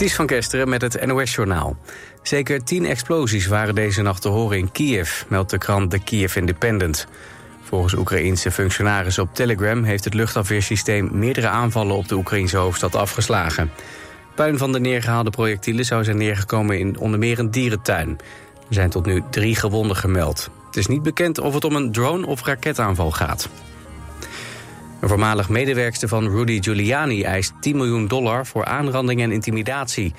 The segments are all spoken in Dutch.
Ties van Kesteren met het NOS-journaal. Zeker tien explosies waren deze nacht te horen in Kiev, meldt de krant The Kiev Independent. Volgens Oekraïense functionarissen op Telegram heeft het luchtafweersysteem meerdere aanvallen op de Oekraïnse hoofdstad afgeslagen. Puin van de neergehaalde projectielen zou zijn neergekomen in onder meer een dierentuin. Er zijn tot nu drie gewonden gemeld. Het is niet bekend of het om een drone- of raketaanval gaat. Een voormalig medewerkster van Rudy Giuliani eist 10 miljoen dollar voor aanranding en intimidatie.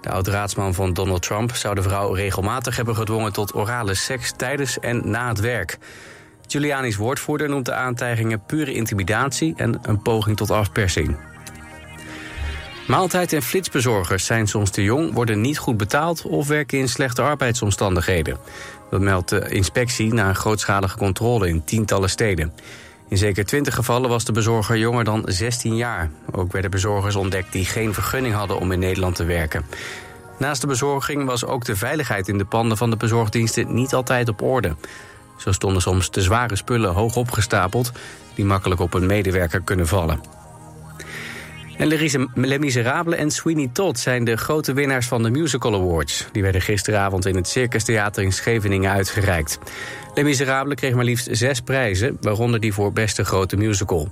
De oud-raadsman van Donald Trump zou de vrouw regelmatig hebben gedwongen tot orale seks tijdens en na het werk. Giuliani's woordvoerder noemt de aantijgingen pure intimidatie en een poging tot afpersing. Maaltijd- en flitsbezorgers zijn soms te jong, worden niet goed betaald of werken in slechte arbeidsomstandigheden. Dat meldt de inspectie na een grootschalige controle in tientallen steden. In zeker 20 gevallen was de bezorger jonger dan 16 jaar. Ook werden bezorgers ontdekt die geen vergunning hadden om in Nederland te werken. Naast de bezorging was ook de veiligheid in de panden van de bezorgdiensten niet altijd op orde. Zo stonden soms te zware spullen hoog opgestapeld die makkelijk op een medewerker kunnen vallen. En Les Miserables en Sweeney Todd zijn de grote winnaars van de Musical Awards. Die werden gisteravond in het Circus Theater in Scheveningen uitgereikt. Les Miserables kreeg maar liefst zes prijzen, waaronder die voor beste grote musical.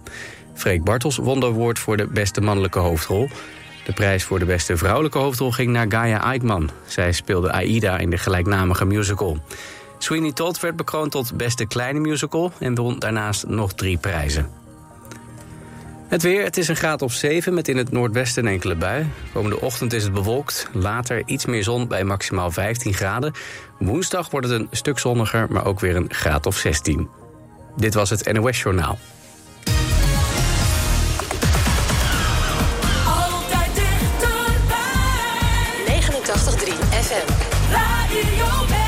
Freek Bartels won de award voor de beste mannelijke hoofdrol. De prijs voor de beste vrouwelijke hoofdrol ging naar Gaia Eikman. Zij speelde Aida in de gelijknamige musical. Sweeney Todd werd bekroond tot beste kleine musical... en won daarnaast nog drie prijzen. Het weer, het is een graad of 7 met in het noordwesten enkele bui. Komende ochtend is het bewolkt, later iets meer zon bij maximaal 15 graden. Woensdag wordt het een stuk zonniger, maar ook weer een graad of 16. Dit was het NOS Journaal. Altijd dichterbij. 89.3 FM. Radio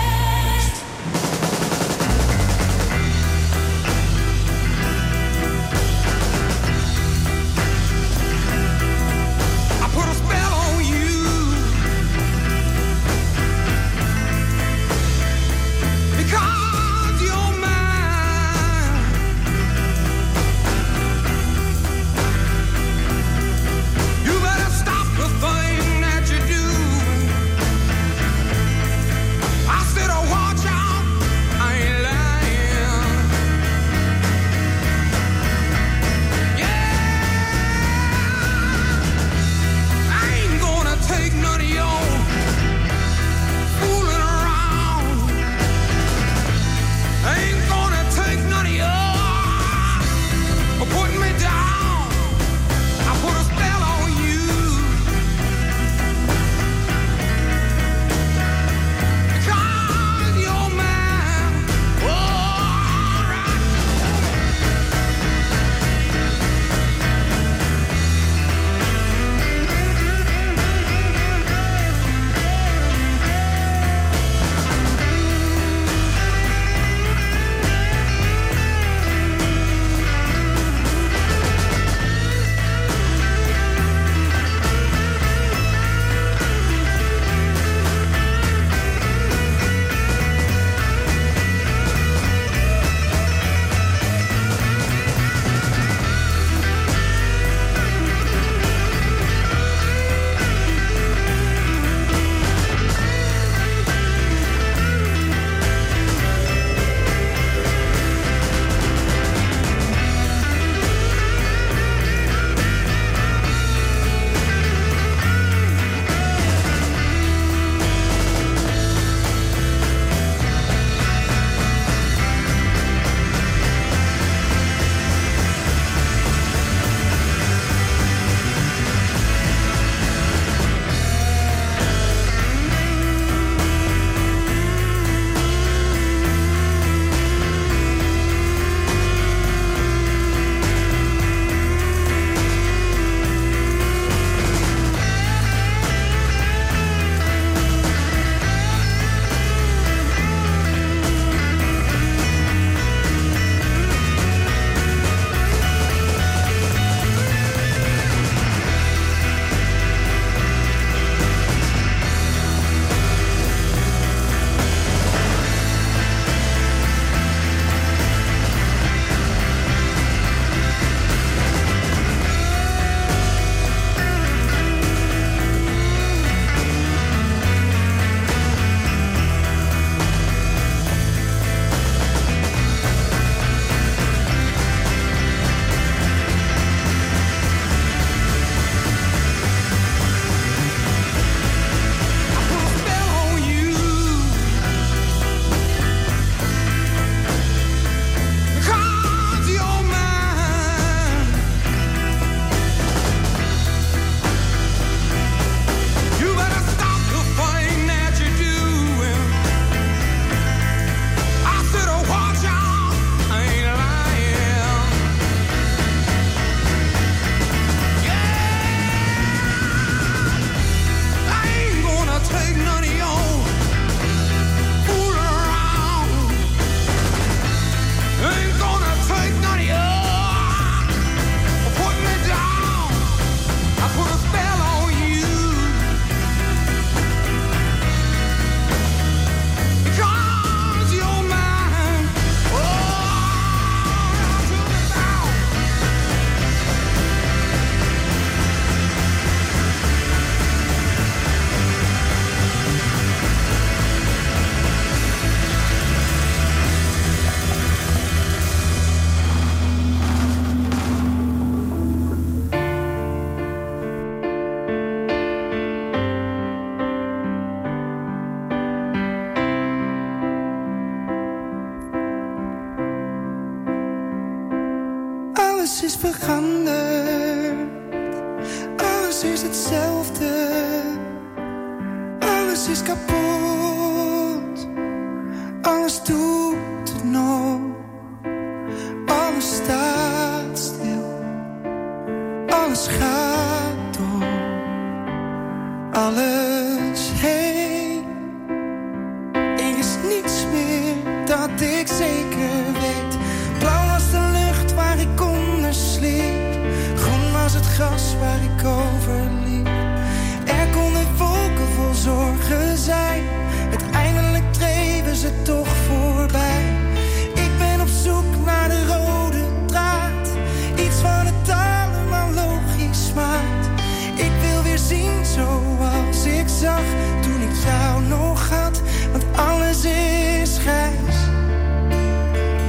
zag toen ik jou nog had, want alles is grijs.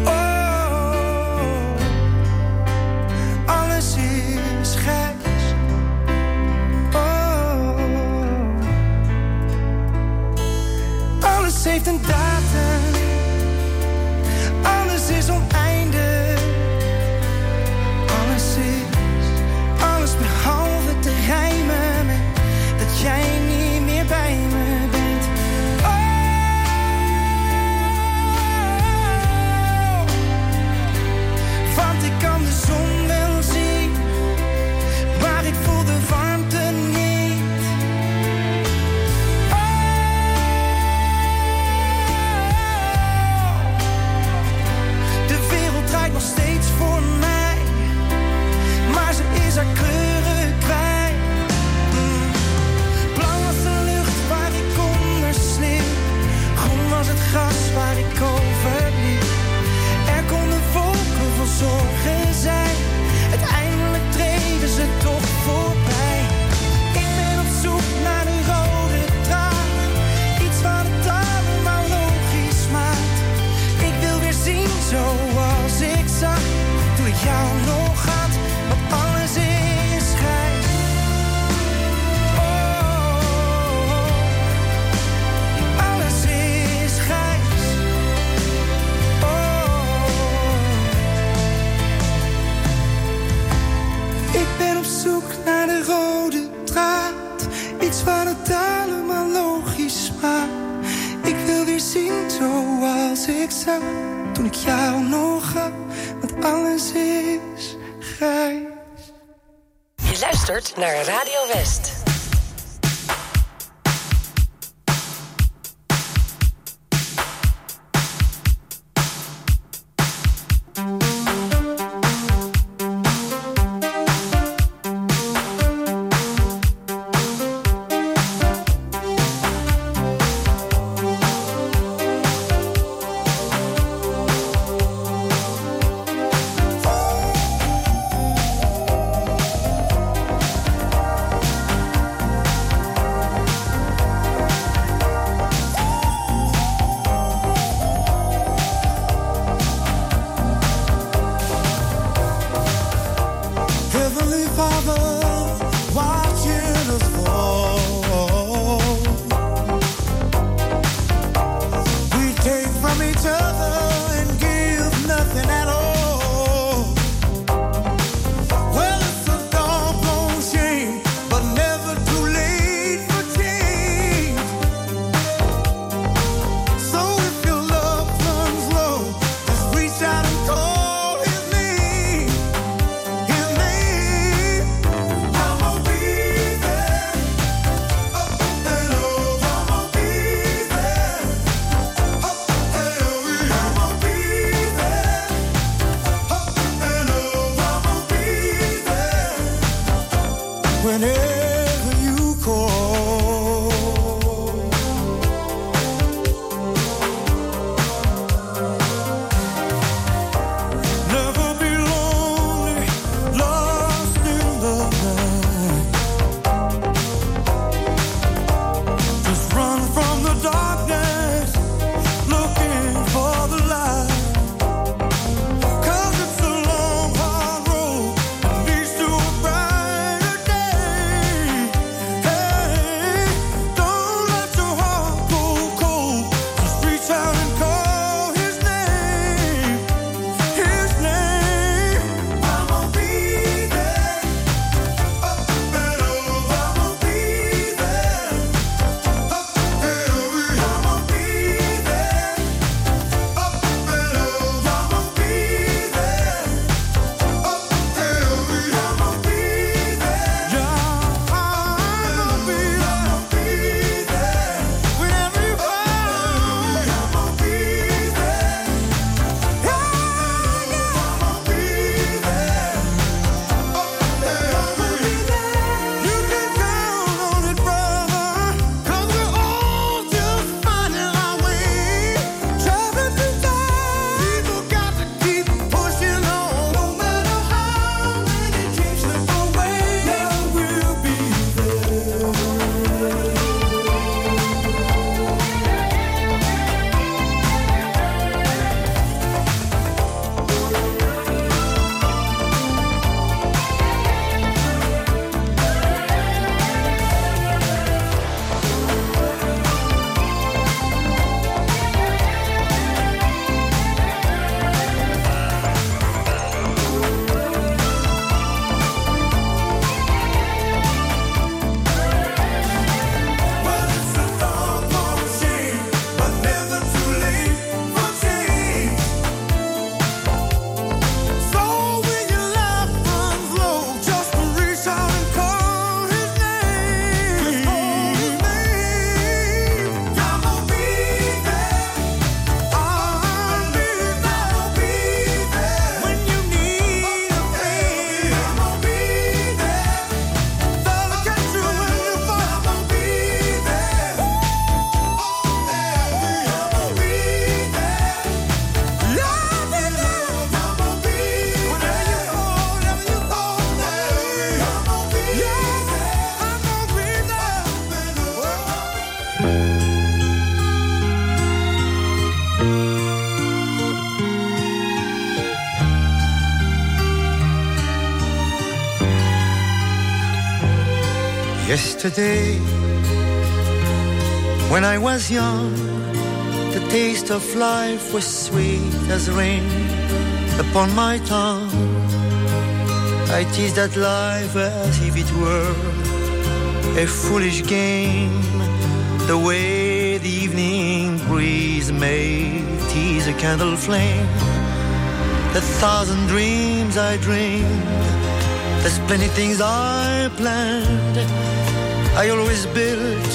Oh, alles is grijs. Oh, alles heeft een dag. Alles is grijs. Je luistert naar Radio West. Yesterday, when I was young, the taste of life was sweet as rain upon my tongue. I teased at life as if it were a foolish game, the way the evening breeze may tease a candle flame. The thousand dreams I dreamed, there's plenty things I planned. I always built,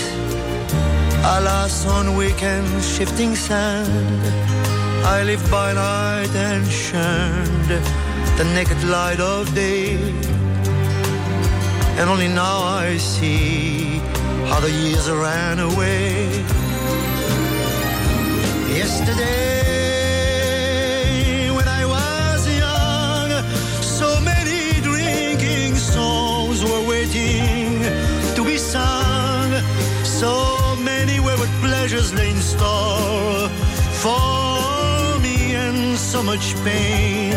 alas, on weekend shifting sand. I lived by night and shunned the naked light of day. And only now I see how the years ran away. Yesterday, So many wayward pleasures lay in store for me, and so much pain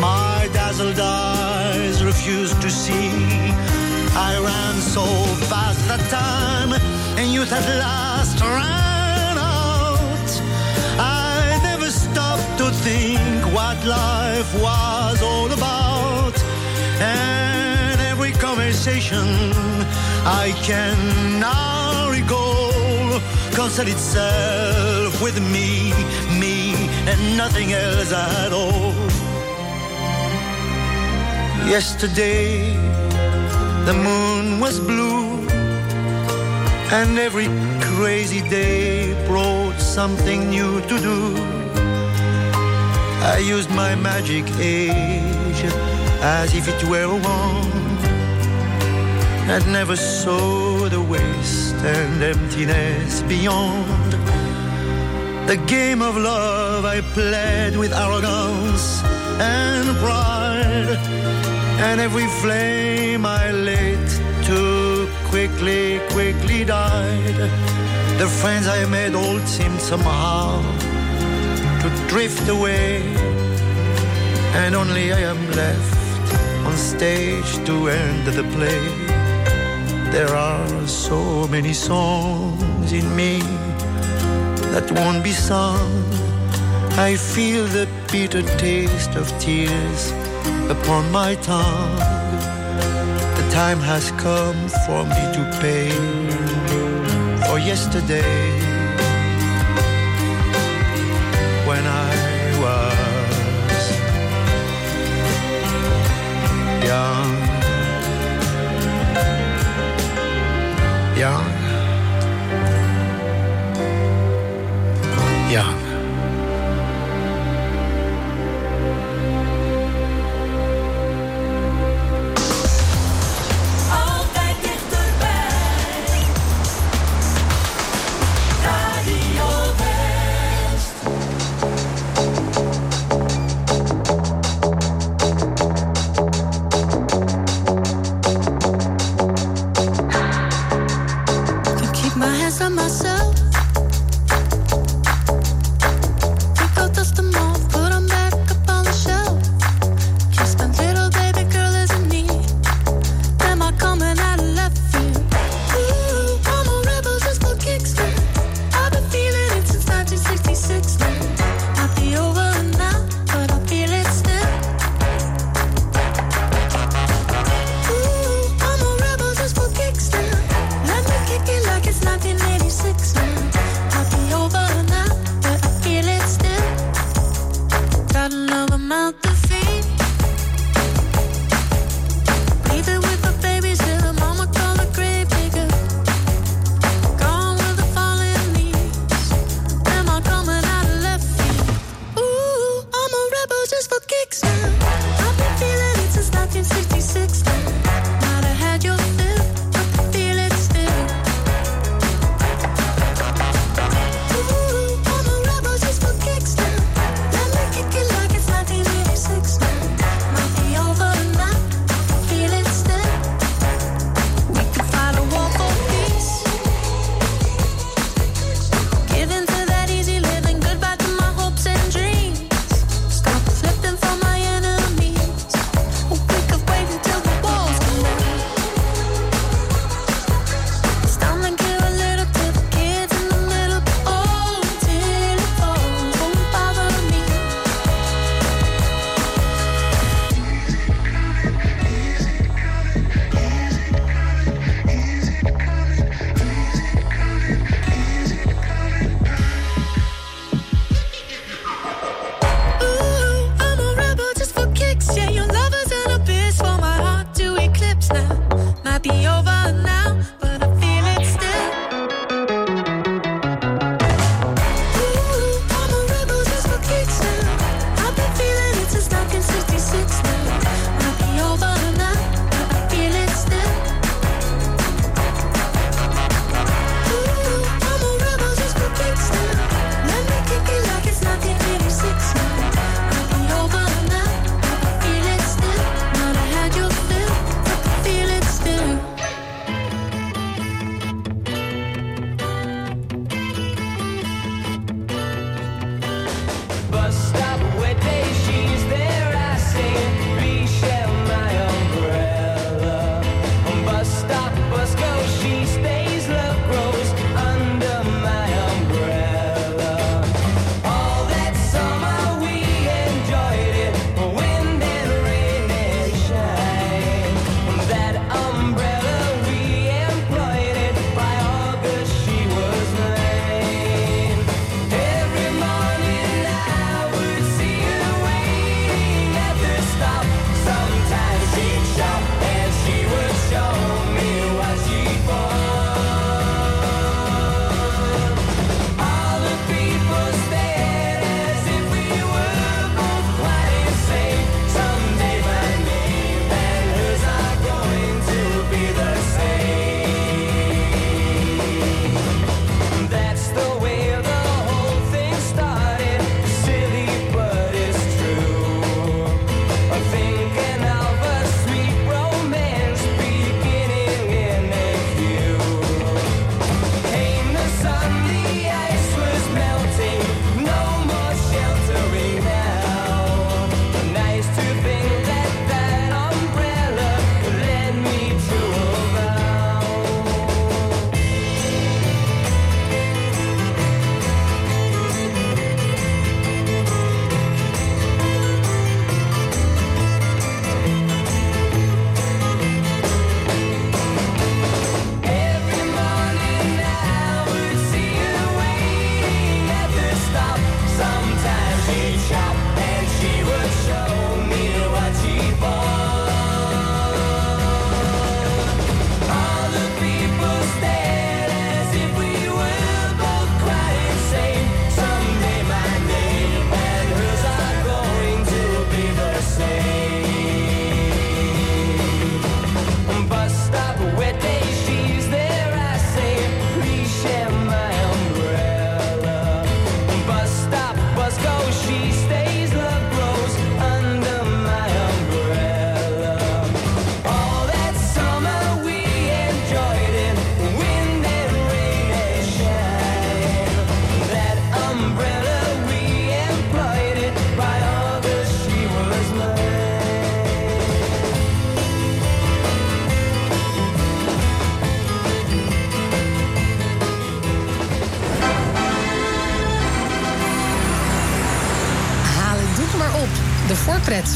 my dazzled eyes refused to see. I ran so fast that time, and youth at last ran out. I never stopped to think what life was all about. And every conversation I can now recall concerned itself with me, me, and nothing else at all. Yesterday, the moon was blue, and every crazy day brought something new to do. I used my magic age as if it were a and never saw the waste and emptiness beyond. The game of love I played with arrogance and pride, and every flame I lit too quickly, quickly died. The friends I made all seemed somehow to drift away, and only I am left on stage to end the play. There are so many songs in me that won't be sung. I feel the bitter taste of tears upon my tongue. The time has come for me to pay for yesterday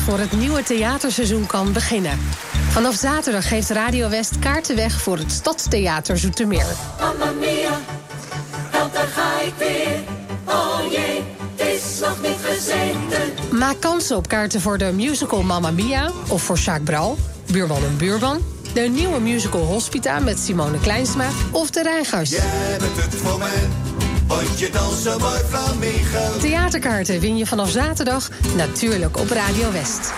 voor het nieuwe theaterseizoen kan beginnen. Vanaf zaterdag geeft Radio West kaarten weg voor het Stadstheater Zoetermeer. Mamma mia, help daar ga ik weer. Oh jee, het is nog niet gezeten. Maak kans op kaarten voor de musical Mamma Mia of voor Jacques Bral, Buurman en Buurman. De nieuwe musical Hospita met Simone Kleinsma of de Rijngers. Jij bent het voor flamenco. Theaterkaarten win je vanaf zaterdag natuurlijk op Radio West.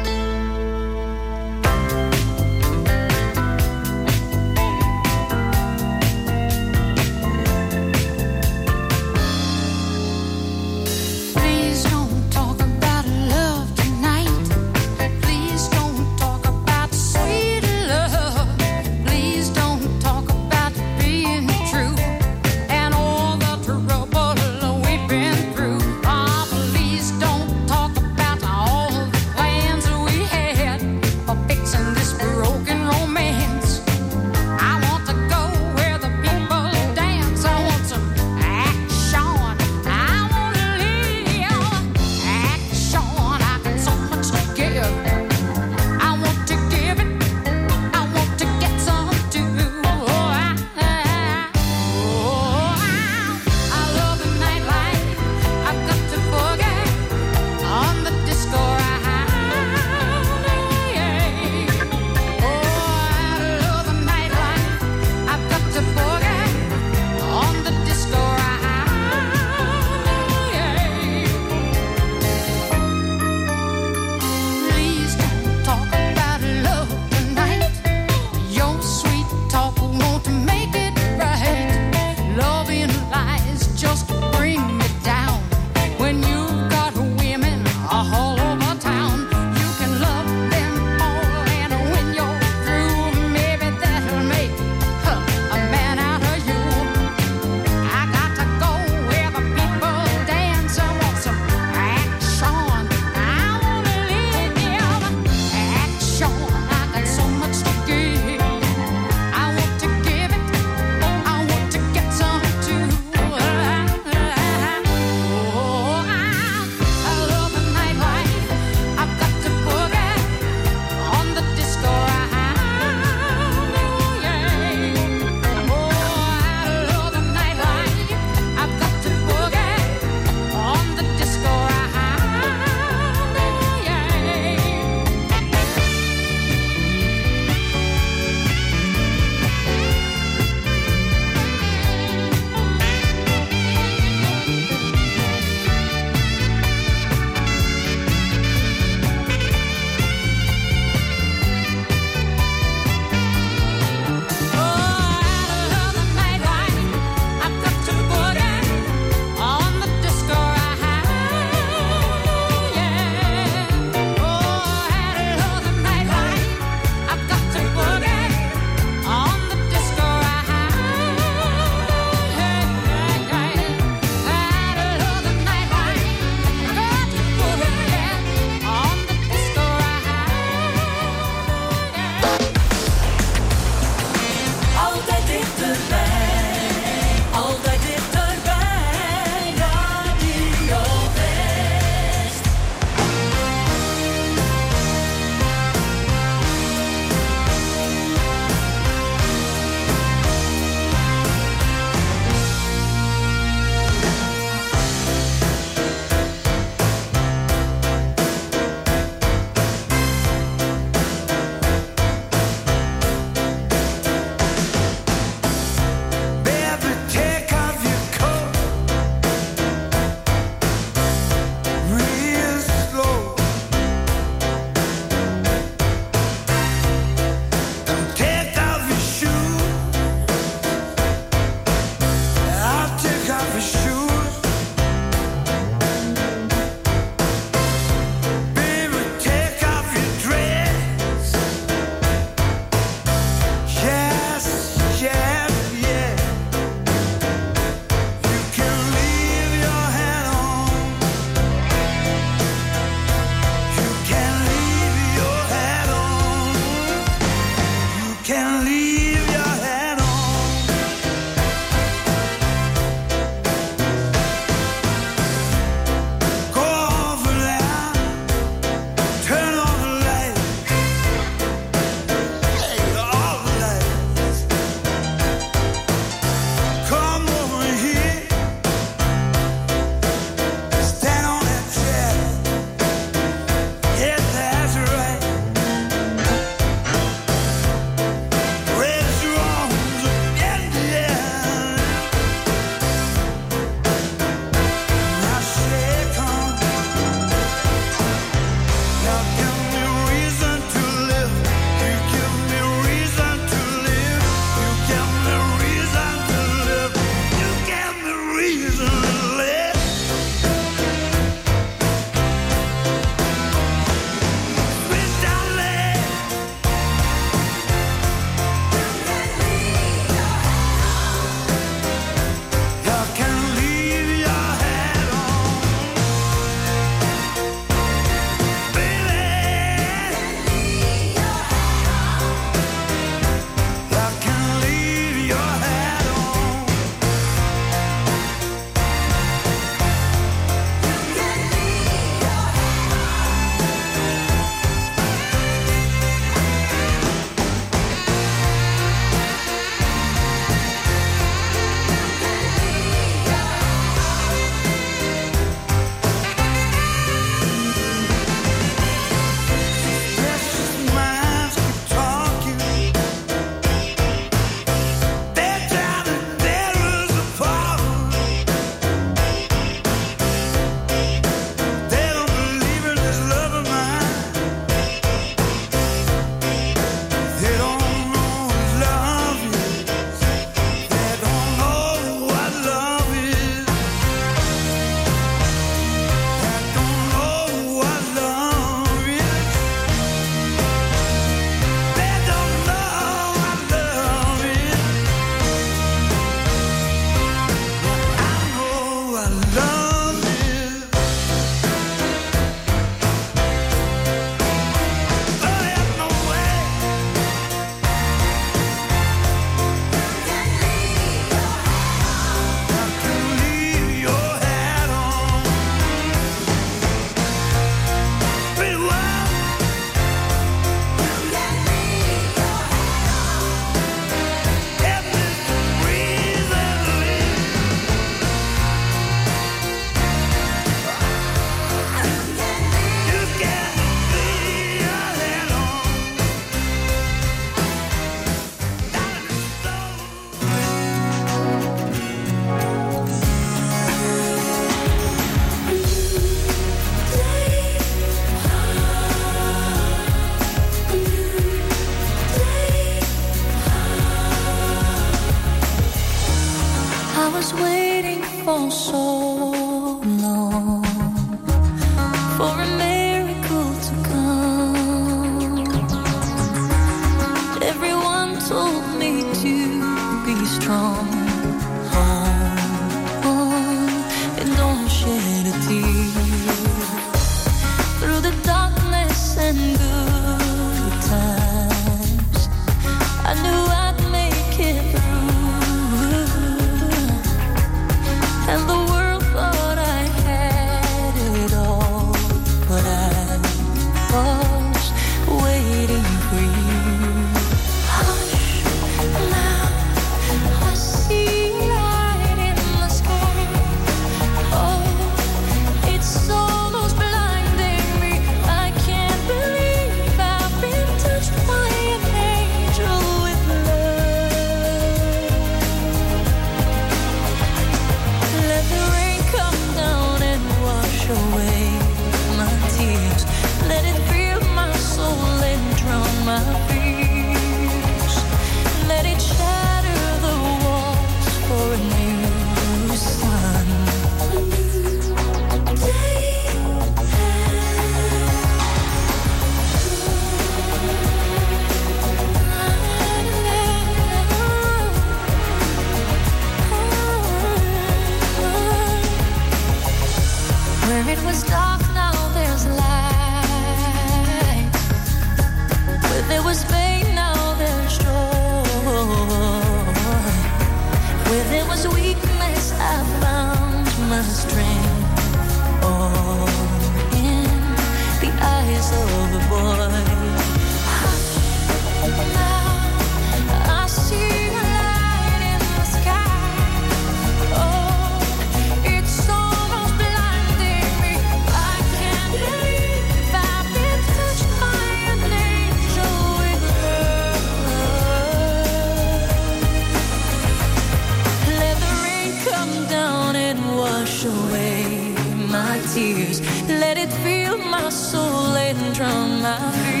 soul and drown my fears.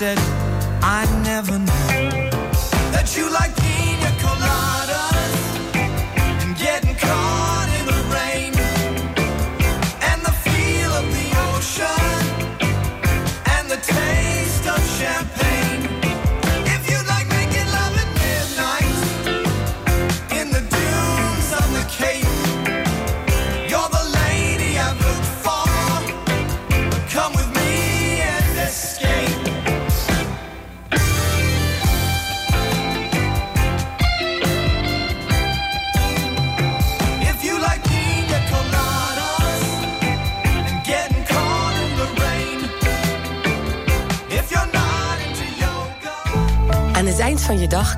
said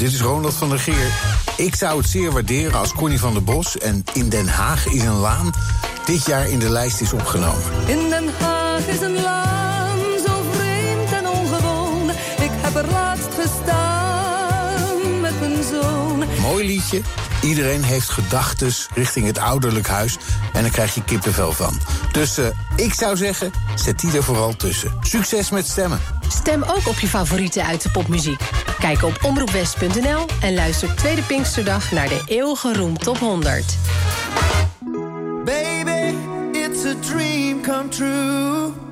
Dit is Ronald van der Geer. Ik zou het zeer waarderen als Connie van der Bos en In Den Haag is een laan dit jaar in de lijst is opgenomen. In Den Haag is een laan zo vreemd en ongewoon. Ik heb er laatst gestaan met mijn zoon. Mooi liedje, Iedereen heeft gedachten richting het ouderlijk huis en daar krijg je kippenvel van. Dus eh, ik zou zeggen, zet die er vooral tussen. Succes met stemmen. Stem ook op je favorieten uit de popmuziek. Kijk op omroepwest.nl en luister tweede Pinksterdag naar de eeuwige roem top 100. Baby, it's a dream come true.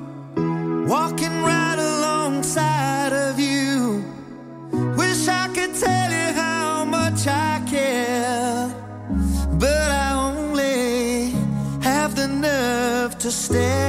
stay.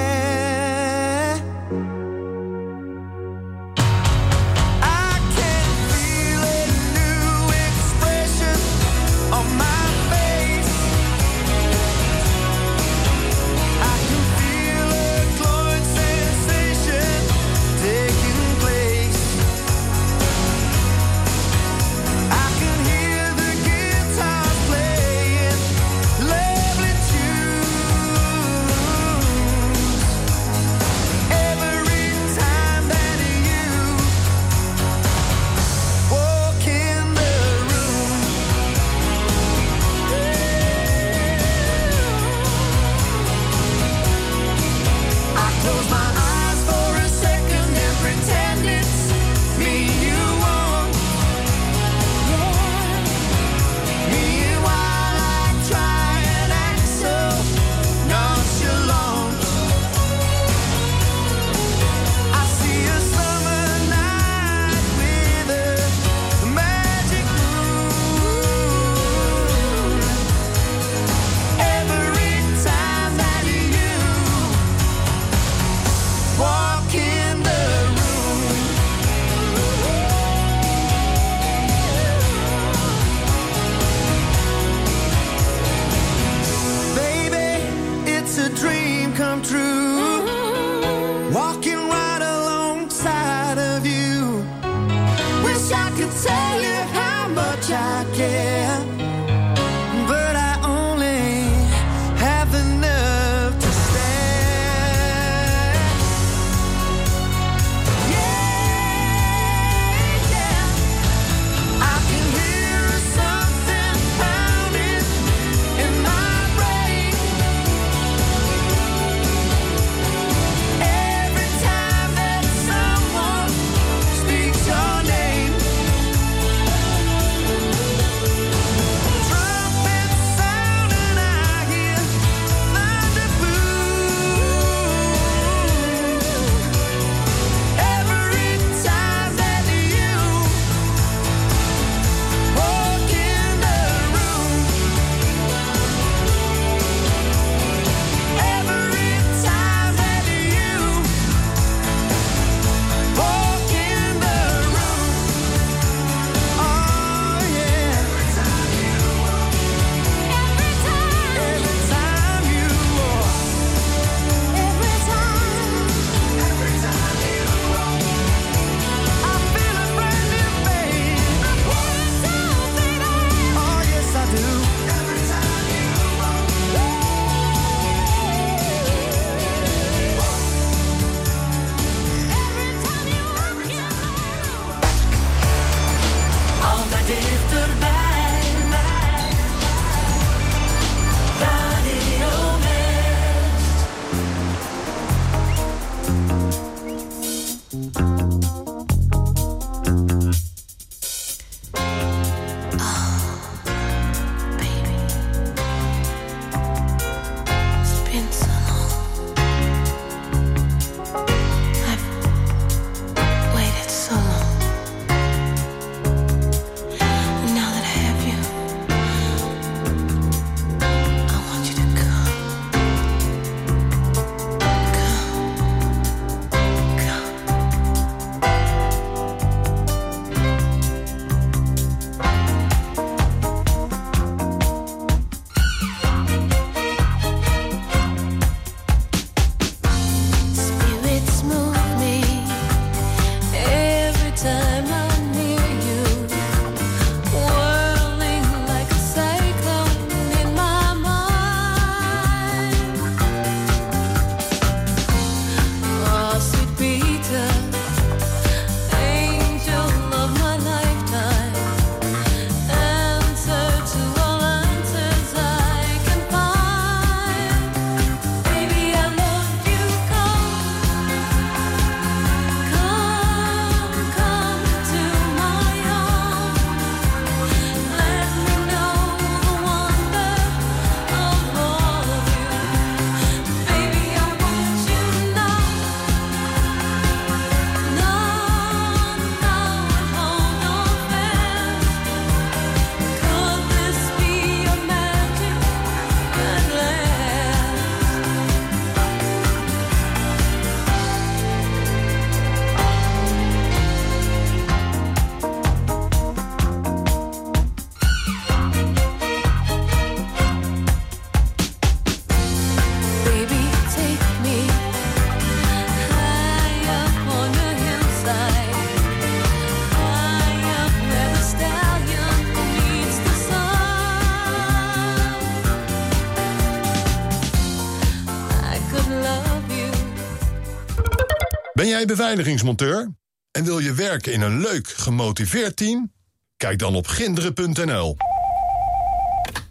Beveiligingsmonteur en wil je werken in een leuk, gemotiveerd team? Kijk dan op ginderen.nl.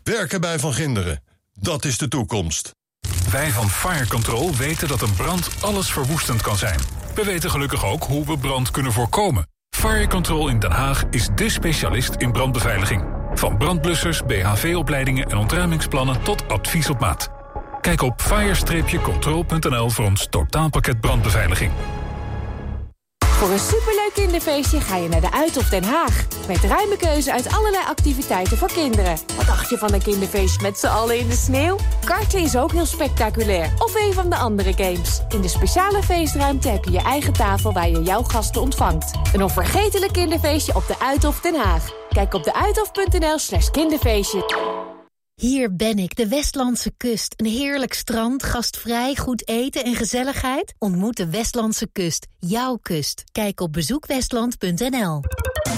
Werken bij Van Ginderen, dat is de toekomst. Wij van Fire Control weten dat een brand alles verwoestend kan zijn. We weten gelukkig ook hoe we brand kunnen voorkomen. Fire Control in Den Haag is dé specialist in brandbeveiliging. Van brandblussers, BHV-opleidingen en ontruimingsplannen tot advies op maat. Kijk op fire-control.nl voor ons totaalpakket brandbeveiliging. Voor een superleuk kinderfeestje ga je naar de Uithof Den Haag. Met ruime keuze uit allerlei activiteiten voor kinderen. Wat dacht je van een kinderfeestje met z'n allen in de sneeuw? Karten is ook heel spectaculair. Of een van de andere games. In de speciale feestruimte heb je je eigen tafel waar je jouw gasten ontvangt. Een onvergetelijk kinderfeestje op de Uithof Den Haag. Kijk op deuithof.nl slash kinderfeestje. Hier ben ik, de Westlandse kust. Een heerlijk strand, gastvrij, goed eten en gezelligheid. Ontmoet de Westlandse kust, jouw kust. Kijk op bezoekwestland.nl.